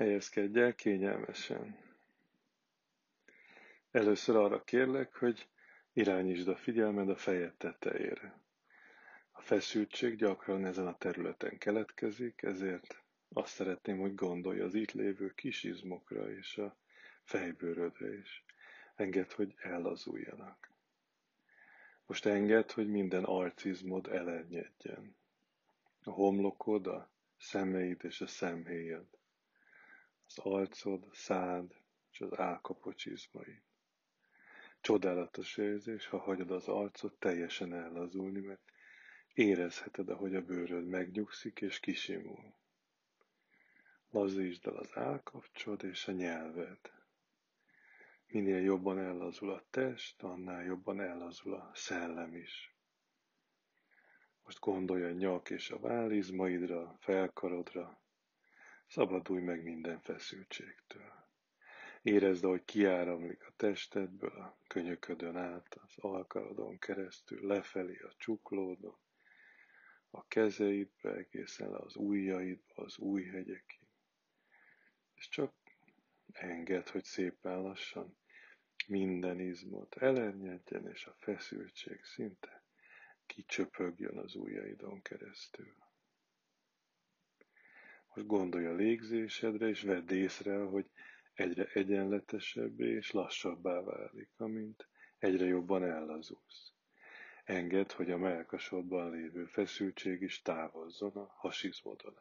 Helyezkedj el kényelmesen. Először arra kérlek, hogy irányítsd a figyelmed a fejed tetejére. A feszültség gyakran ezen a területen keletkezik, ezért azt szeretném, hogy gondolj az itt lévő kis izmokra és a fejbőrödre is. Engedd, hogy ellazuljanak. Most engedd, hogy minden arcizmod elernyedjen. A homlokod, a szemeid és a szemhéjad. Az arcod, szád és az állkapocs izmaid. Csodálatos érzés, ha hagyod az arcot teljesen ellazulni, mert érezheted, ahogy a bőröd megnyugszik és kisimul. Lazítsd el az állkapcsod és a nyelved. Minél jobban ellazul a test, annál jobban ellazul a szellem is. Most gondolj a nyak és a vállizmaidra, felkarodra. Szabadulj meg minden feszültségtől. Érezd, ahogy kiáramlik a testedből, a könyöködön át, az alkarodon keresztül, lefelé a csuklódon, a kezeidbe, egészen le az ujjaidba, az újhegyekig. És csak enged, hogy szépen lassan minden izmot elernyedjen, és a feszültség szinte kicsöpögjön az ujjaidon keresztül. Most gondolj a légzésedre, és vedd észre, hogy egyre egyenletesebbé és lassabbá válik, amint egyre jobban ellazulsz. Engedd, hogy a melkasodban lévő feszültség is távozzon a hasizmodon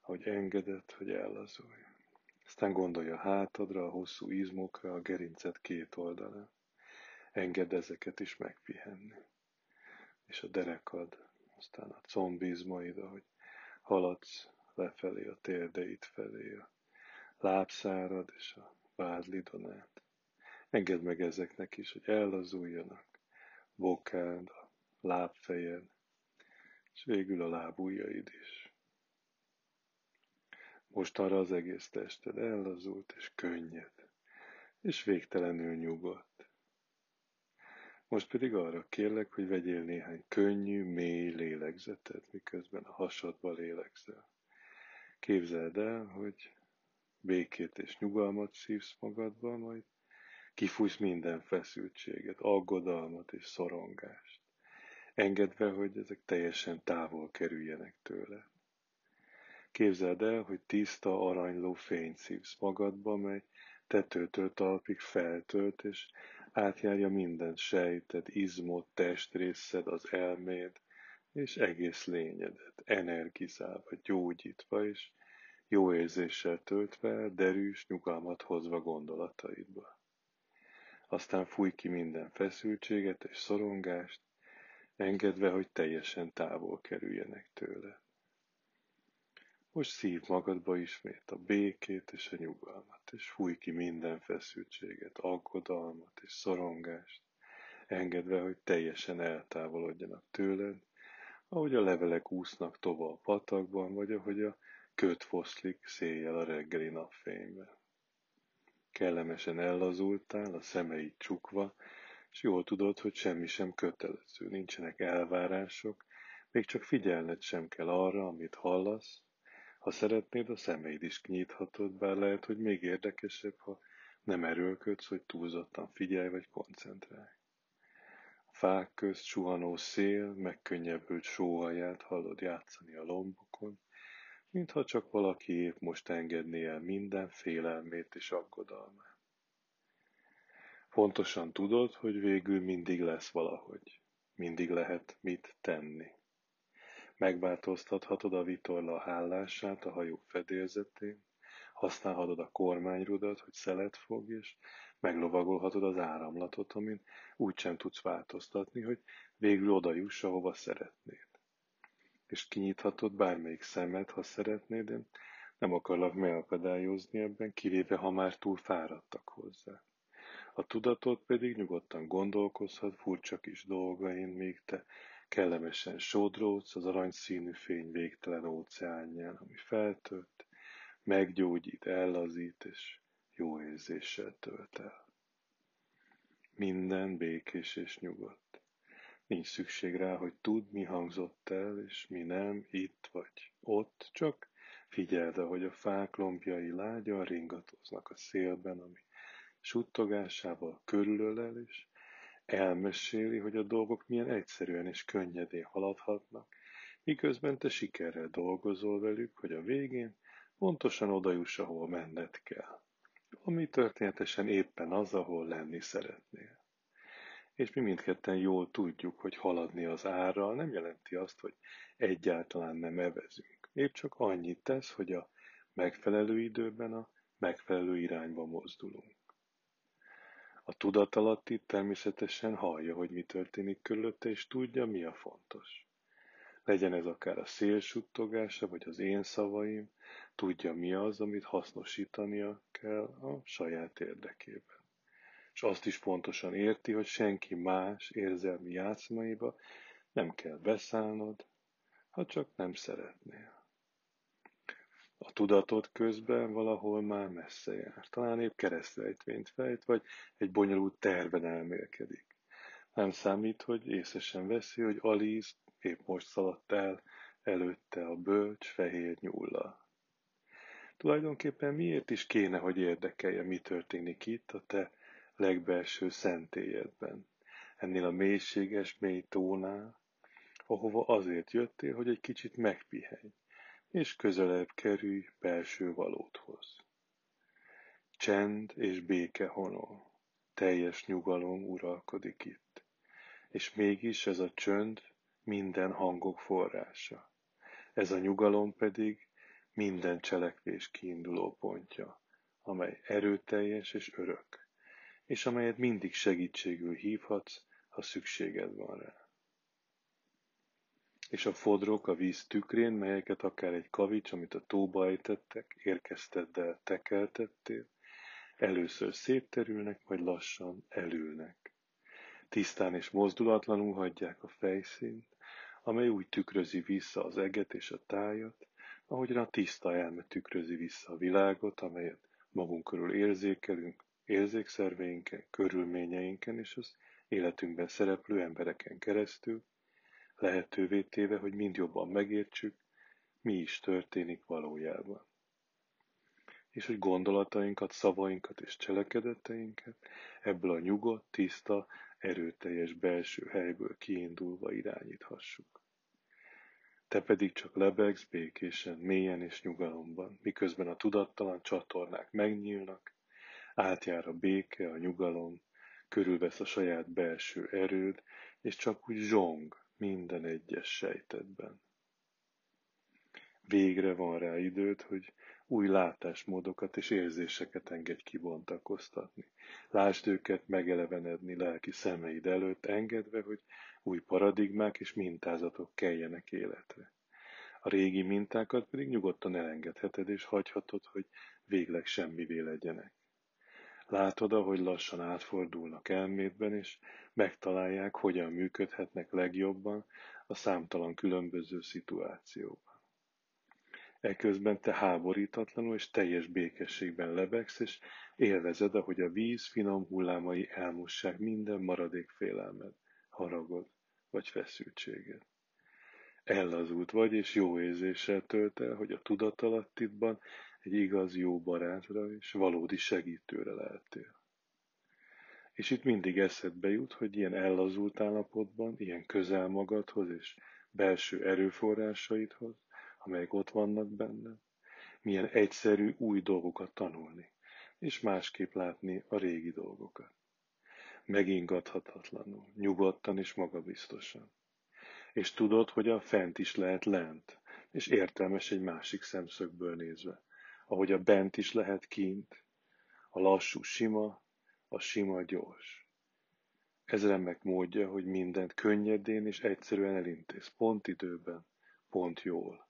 Hogy engedett, hogy ellazulj. Aztán gondolj a hátadra, a hosszú izmokra, a gerincet két oldalán. Engedd ezeket is megpihenni. És a derekad, aztán a combizmaid, ahogy haladsz lefelé a térdeid felé, a lábszárad és a vádlidon át. Engedd meg ezeknek is, hogy ellazuljanak, bokád, a lábfejed, és végül a lábujjaid is. Mostanra az egész tested ellazult és könnyed, és végtelenül nyugodt. Most pedig arra kérlek, hogy vegyél néhány könnyű, mély lélegzetet, miközben a hasadba lélegzel. Képzeld el, hogy békét és nyugalmat szívsz magadba, majd kifújsz minden feszültséget, aggodalmat és szorongást, engedve, hogy ezek teljesen távol kerüljenek tőle. Képzeld el, hogy tiszta, aranyló fényt szívsz magadba, mely tetőtől talpig feltölt, és átjárja minden sejted, izmot, testrészed, az elméd, és egész lényedet, energizálva, gyógyítva, és jó érzéssel töltve, derűs nyugalmat hozva gondolataidba. Aztán fúj ki minden feszültséget és szorongást, engedve, hogy teljesen távol kerüljenek tőle. Most szív magadba ismét a békét és a nyugalmat, és fúj ki minden feszültséget, aggodalmat és szorongást, engedve, hogy teljesen eltávolodjanak tőled, ahogy a levelek úsznak tova a patakban, vagy ahogy a köt foszlik széjjel a reggeli napfényben. Kellemesen ellazultál, a szemeid csukva, és jól tudod, hogy semmi sem kötelező, nincsenek elvárások, még csak figyelned sem kell arra, amit hallasz. Ha szeretnéd, a szemeid is nyithatod, bár lehet, hogy még érdekesebb, ha nem erőlködsz, hogy túlzottan figyelj vagy koncentrálj. Fák közt suhanó szél, megkönnyebbült sóhaját hallod játszani a lombokon, mintha csak valaki épp most engedné el minden félelmét és aggodalmát. Pontosan tudod, hogy végül mindig lesz valahogy, mindig lehet mit tenni. Megváltoztathatod a vitorla állását a hajó fedélzetén, használhatod a kormányrudat, hogy szelet fog, és meglovagolhatod az áramlatot, amin úgysem tudsz változtatni, hogy végül oda juss, ahova szeretnéd. És kinyithatod bármelyik szemet, ha szeretnéd, én nem akarlak megakadályozni ebben, kivéve ha már túl fáradtak hozzá. A tudatod pedig nyugodtan gondolkozhat furcsa kis dolgain, míg te kellemesen sodródsz az aranyszínű fény végtelen óceánján, ami feltölt, meggyógyít, ellazít és jó érzéssel tölt el. Minden békés és nyugodt. Nincs szükség rá, hogy tudd, mi hangzott el, és mi nem, itt vagy ott, csak Figyeld, ahogy a fák lombjai lágyan ringatoznak a szélben, ami suttogásával körülölel, és elmeséli, hogy a dolgok milyen egyszerűen és könnyedén haladhatnak, miközben te sikerrel dolgozol velük, hogy a végén pontosan oda juss, ahol menned kell. Ami történetesen éppen az, ahol lenni szeretnél. És mi mindketten jól tudjuk, hogy haladni az árral nem jelenti azt, hogy egyáltalán nem evezünk. Épp csak annyit tesz, hogy a megfelelő időben a megfelelő irányba mozdulunk. A tudatalatti természetesen hallja, hogy mi történik körülötte, és tudja, mi a fontos. Legyen ez akár a szél suttogása, vagy az én szavaim, tudja mi az, amit hasznosítania kell a saját érdekében. És azt is pontosan érti, hogy senki más érzelmi játszmaiba nem kell beszállnod, ha csak nem szeretnél. A tudatot közben valahol már messze jár. Talán épp keresztrejtvényt fejt, vagy egy bonyolult terven elmélkedik. Nem számít, hogy észesen veszi, hogy Alice épp most szaladt el előtte a bölcs fehér nyúlla. Tulajdonképpen miért is kéne, hogy érdekelje, mi történik itt a te legbelső szentélyedben, ennél a mélységes mély tónál, ahova azért jöttél, hogy egy kicsit megpihenj, és közelebb kerülj belső valódhoz. Csend és béke honol, teljes nyugalom uralkodik itt, és mégis ez a csönd minden hangok forrása. Ez a nyugalom pedig minden cselekvés kiinduló pontja, amely erőteljes és örök, és amelyet mindig segítségül hívhatsz, ha szükséged van rá és a fodrok a víz tükrén, melyeket akár egy kavics, amit a tóba ejtettek, érkezteddel tekeltettél, először szétterülnek, majd lassan elülnek. Tisztán és mozdulatlanul hagyják a fejszínt, amely úgy tükrözi vissza az eget és a tájat, ahogyan a tiszta elme tükrözi vissza a világot, amelyet magunk körül érzékelünk, érzékszerveinken, körülményeinken és az életünkben szereplő embereken keresztül, lehetővé téve, hogy mind jobban megértsük, mi is történik valójában. És hogy gondolatainkat, szavainkat és cselekedeteinket ebből a nyugodt, tiszta, erőteljes belső helyből kiindulva irányíthassuk. Te pedig csak lebegsz békésen, mélyen és nyugalomban, miközben a tudattalan csatornák megnyílnak, átjár a béke, a nyugalom, körülvesz a saját belső erőd, és csak úgy zsong, minden egyes sejtedben. Végre van rá időd, hogy új látásmódokat és érzéseket engedj kibontakoztatni. Lásd őket megelevenedni lelki szemeid előtt, engedve, hogy új paradigmák és mintázatok keljenek életre. A régi mintákat pedig nyugodtan elengedheted és hagyhatod, hogy végleg semmivé legyenek. Látod, ahogy lassan átfordulnak elmédben, és megtalálják, hogyan működhetnek legjobban a számtalan különböző szituációban. Eközben te háborítatlanul és teljes békességben lebegsz, és élvezed, ahogy a víz finom hullámai elmossák minden maradék félelmed, haragod vagy feszültséged. Ellazult vagy, és jó érzéssel tölt el, hogy a tudatalattidban egy igaz jó barátra és valódi segítőre lehetél. És itt mindig eszedbe jut, hogy ilyen ellazult állapotban, ilyen közel magadhoz és belső erőforrásaidhoz, amelyek ott vannak benned, milyen egyszerű új dolgokat tanulni, és másképp látni a régi dolgokat. Megingathatatlanul, nyugodtan és magabiztosan. És tudod, hogy a fent is lehet lent, és értelmes egy másik szemszögből nézve ahogy a bent is lehet kint, a lassú sima, a sima gyors. Ez remek módja, hogy mindent könnyedén és egyszerűen elintéz, pont időben, pont jól.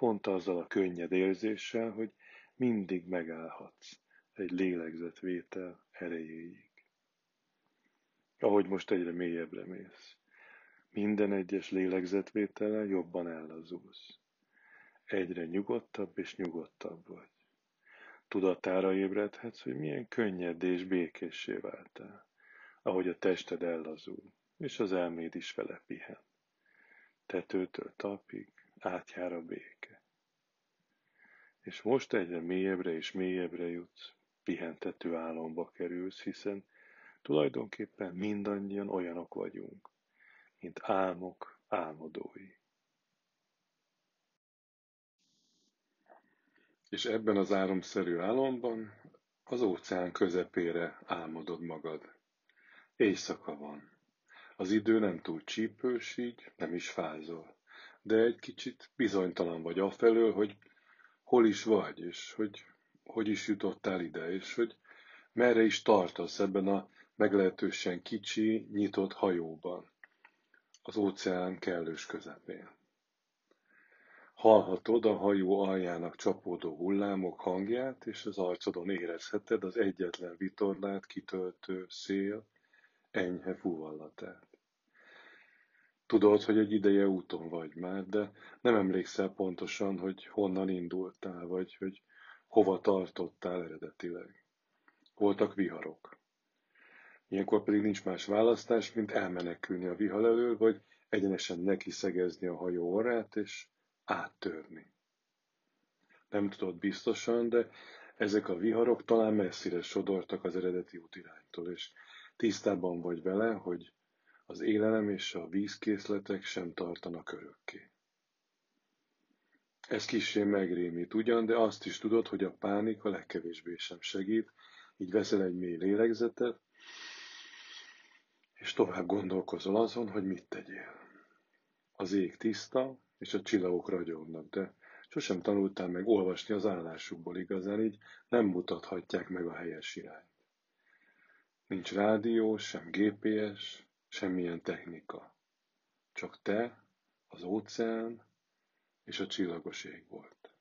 Pont azzal a könnyed érzéssel, hogy mindig megállhatsz egy lélegzetvétel erejéig. Ahogy most egyre mélyebbre mész. Minden egyes lélegzetvétellel jobban ellazulsz egyre nyugodtabb és nyugodtabb vagy. Tudatára ébredhetsz, hogy milyen könnyed és békéssé váltál, ahogy a tested ellazul, és az elméd is vele pihen. Tetőtől tapig átjár a béke. És most egyre mélyebbre és mélyebbre jutsz, pihentető álomba kerülsz, hiszen tulajdonképpen mindannyian olyanok vagyunk, mint álmok álmodói. És ebben az álomszerű álomban az óceán közepére álmodod magad. Éjszaka van. Az idő nem túl csípős, így nem is fázol. De egy kicsit bizonytalan vagy afelől, hogy hol is vagy, és hogy hogy is jutottál ide, és hogy merre is tartasz ebben a meglehetősen kicsi, nyitott hajóban, az óceán kellős közepén. Hallhatod a hajó aljának csapódó hullámok hangját, és az arcodon érezheted az egyetlen vitorlát kitöltő szél enyhe fuvallatát. Tudod, hogy egy ideje úton vagy már, de nem emlékszel pontosan, hogy honnan indultál, vagy hogy hova tartottál eredetileg. Voltak viharok. Ilyenkor pedig nincs más választás, mint elmenekülni a vihar elől, vagy egyenesen neki szegezni a hajó orrát, és áttörni. Nem tudod biztosan, de ezek a viharok talán messzire sodortak az eredeti útiránytól, és tisztában vagy vele, hogy az élelem és a vízkészletek sem tartanak örökké. Ez kissé megrémít ugyan, de azt is tudod, hogy a pánik a legkevésbé sem segít, így veszel egy mély lélegzetet, és tovább gondolkozol azon, hogy mit tegyél. Az ég tiszta, és a csillagok ragyognak, de sosem tanultál meg olvasni az állásukból igazán, így nem mutathatják meg a helyes irányt. Nincs rádió, sem GPS, semmilyen technika. Csak te, az óceán és a csillagos ég volt.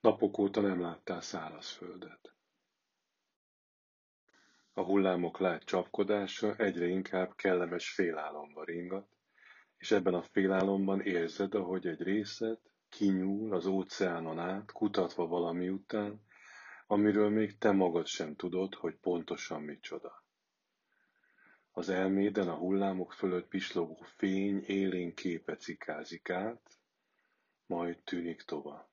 Napok óta nem láttál szárazföldet. A hullámok lát csapkodása egyre inkább kellemes félálomba ringat, és ebben a félálomban érzed, ahogy egy részed kinyúl az óceánon át, kutatva valami után, amiről még te magad sem tudod, hogy pontosan micsoda. Az elméden a hullámok fölött pislogó fény élén képe cikázik át, majd tűnik tovább.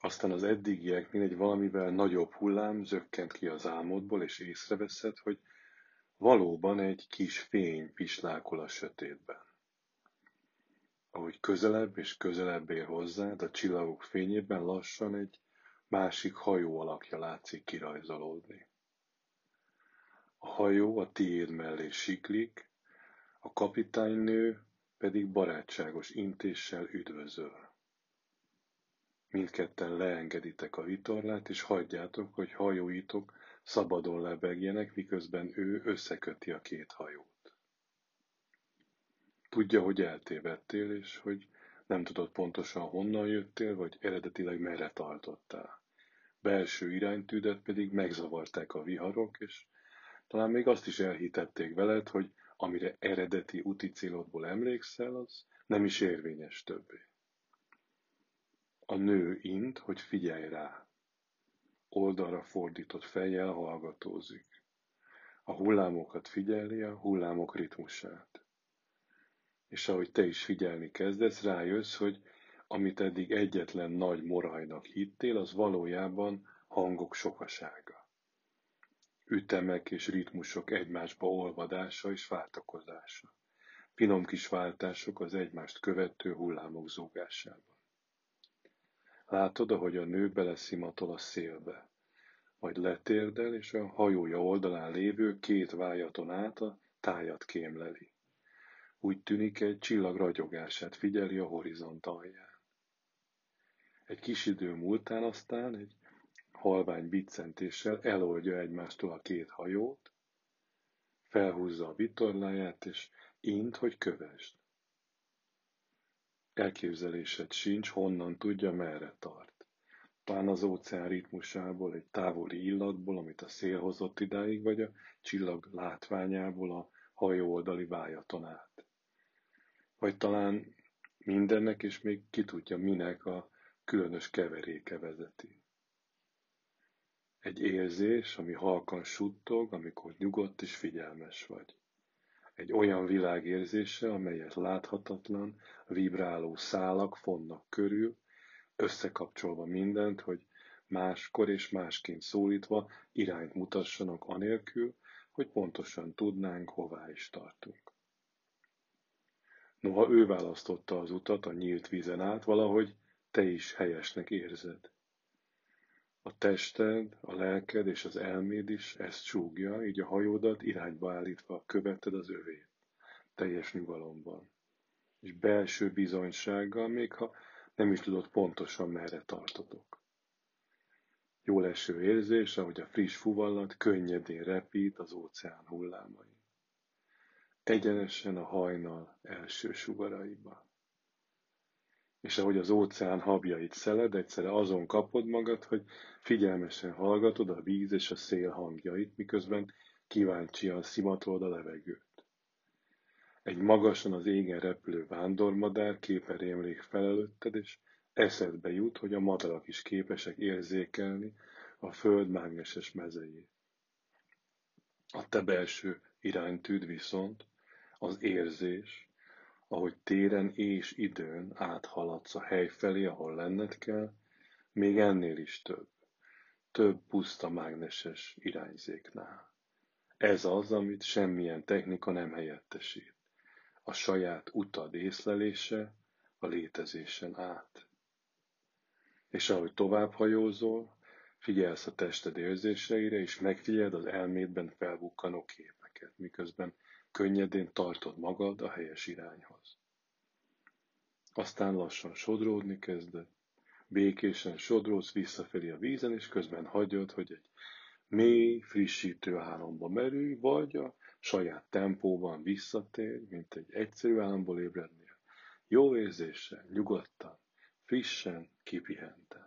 Aztán az eddigieknél egy valamivel nagyobb hullám zökkent ki az álmodból, és észreveszed, hogy valóban egy kis fény pislákol a sötétben. Ahogy közelebb és közelebb ér hozzád, a csillagok fényében lassan egy másik hajó alakja látszik kirajzolódni. A hajó a tiéd mellé siklik, a kapitánynő pedig barátságos intéssel üdvözöl. Mindketten leengeditek a vitorlát, és hagyjátok, hogy hajóitok szabadon lebegjenek, miközben ő összeköti a két hajót. Tudja, hogy eltévedtél, és hogy nem tudod pontosan honnan jöttél, vagy eredetileg merre tartottál. Belső iránytűdet pedig megzavarták a viharok, és talán még azt is elhitették veled, hogy amire eredeti úti célodból emlékszel, az nem is érvényes többé. A nő int, hogy figyelj rá. Oldalra fordított fejjel hallgatózik. A hullámokat figyeli, a hullámok ritmusát. És ahogy te is figyelni kezdesz, rájössz, hogy amit eddig egyetlen nagy morajnak hittél, az valójában hangok sokasága. Ütemek és ritmusok egymásba olvadása és váltakozása. Finom kis váltások az egymást követő hullámok zúgásában. Látod, ahogy a nő beleszimatol a szélbe, majd letérdel, és a hajója oldalán lévő két vájaton át a tájat kémleli. Úgy tűnik, egy csillag ragyogását figyeli a horizont alján. Egy kis idő múltán aztán egy halvány biccentéssel eloldja egymástól a két hajót, felhúzza a vitorláját, és int, hogy kövesd. Elképzelésed sincs, honnan tudja, merre tart. Talán az óceán ritmusából, egy távoli illatból, amit a szél hozott idáig, vagy a csillag látványából a hajó oldali vájaton át. Vagy talán mindennek, és még ki tudja, minek a különös keveréke vezeti. Egy érzés, ami halkan suttog, amikor nyugodt és figyelmes vagy. Egy olyan világérzése, amelyet láthatatlan, vibráló szálak fonnak körül, összekapcsolva mindent, hogy máskor és másként szólítva irányt mutassanak anélkül, hogy pontosan tudnánk, hová is tartunk. Noha ő választotta az utat a nyílt vízen át, valahogy te is helyesnek érzed. A tested, a lelked és az elméd is ezt súgja, így a hajódat irányba állítva követted az övét, teljes nyugalomban, és belső bizonysággal, még ha nem is tudod pontosan merre tartotok. Jó leső érzés, ahogy a friss fuvallat könnyedén repít az óceán hullámai. Egyenesen a hajnal első sugaraiba. És ahogy az óceán habjait szeled, egyszerre azon kapod magad, hogy figyelmesen hallgatod a víz és a szél hangjait, miközben kíváncsian szimatolod a levegőt. Egy magasan az égen repülő vándormadár képe rémlik fel előtted, és eszedbe jut, hogy a madarak is képesek érzékelni a föld mágneses mezejét. A te belső iránytűd viszont az érzés, ahogy téren és időn áthaladsz a hely felé, ahol lenned kell, még ennél is több, több puszta mágneses irányzéknál. Ez az, amit semmilyen technika nem helyettesít. A saját utad észlelése a létezésen át. És ahogy tovább hajózol, figyelsz a tested érzéseire, és megfigyeld az elmédben felbukkanó képeket, miközben könnyedén tartod magad a helyes irányhoz. Aztán lassan sodródni kezded, békésen sodródsz visszafelé a vízen, és közben hagyod, hogy egy mély, frissítő álomba merülj, vagy a saját tempóban visszatérj, mint egy egyszerű álomból ébrednél. Jó érzéssel, nyugodtan, frissen, kipihent.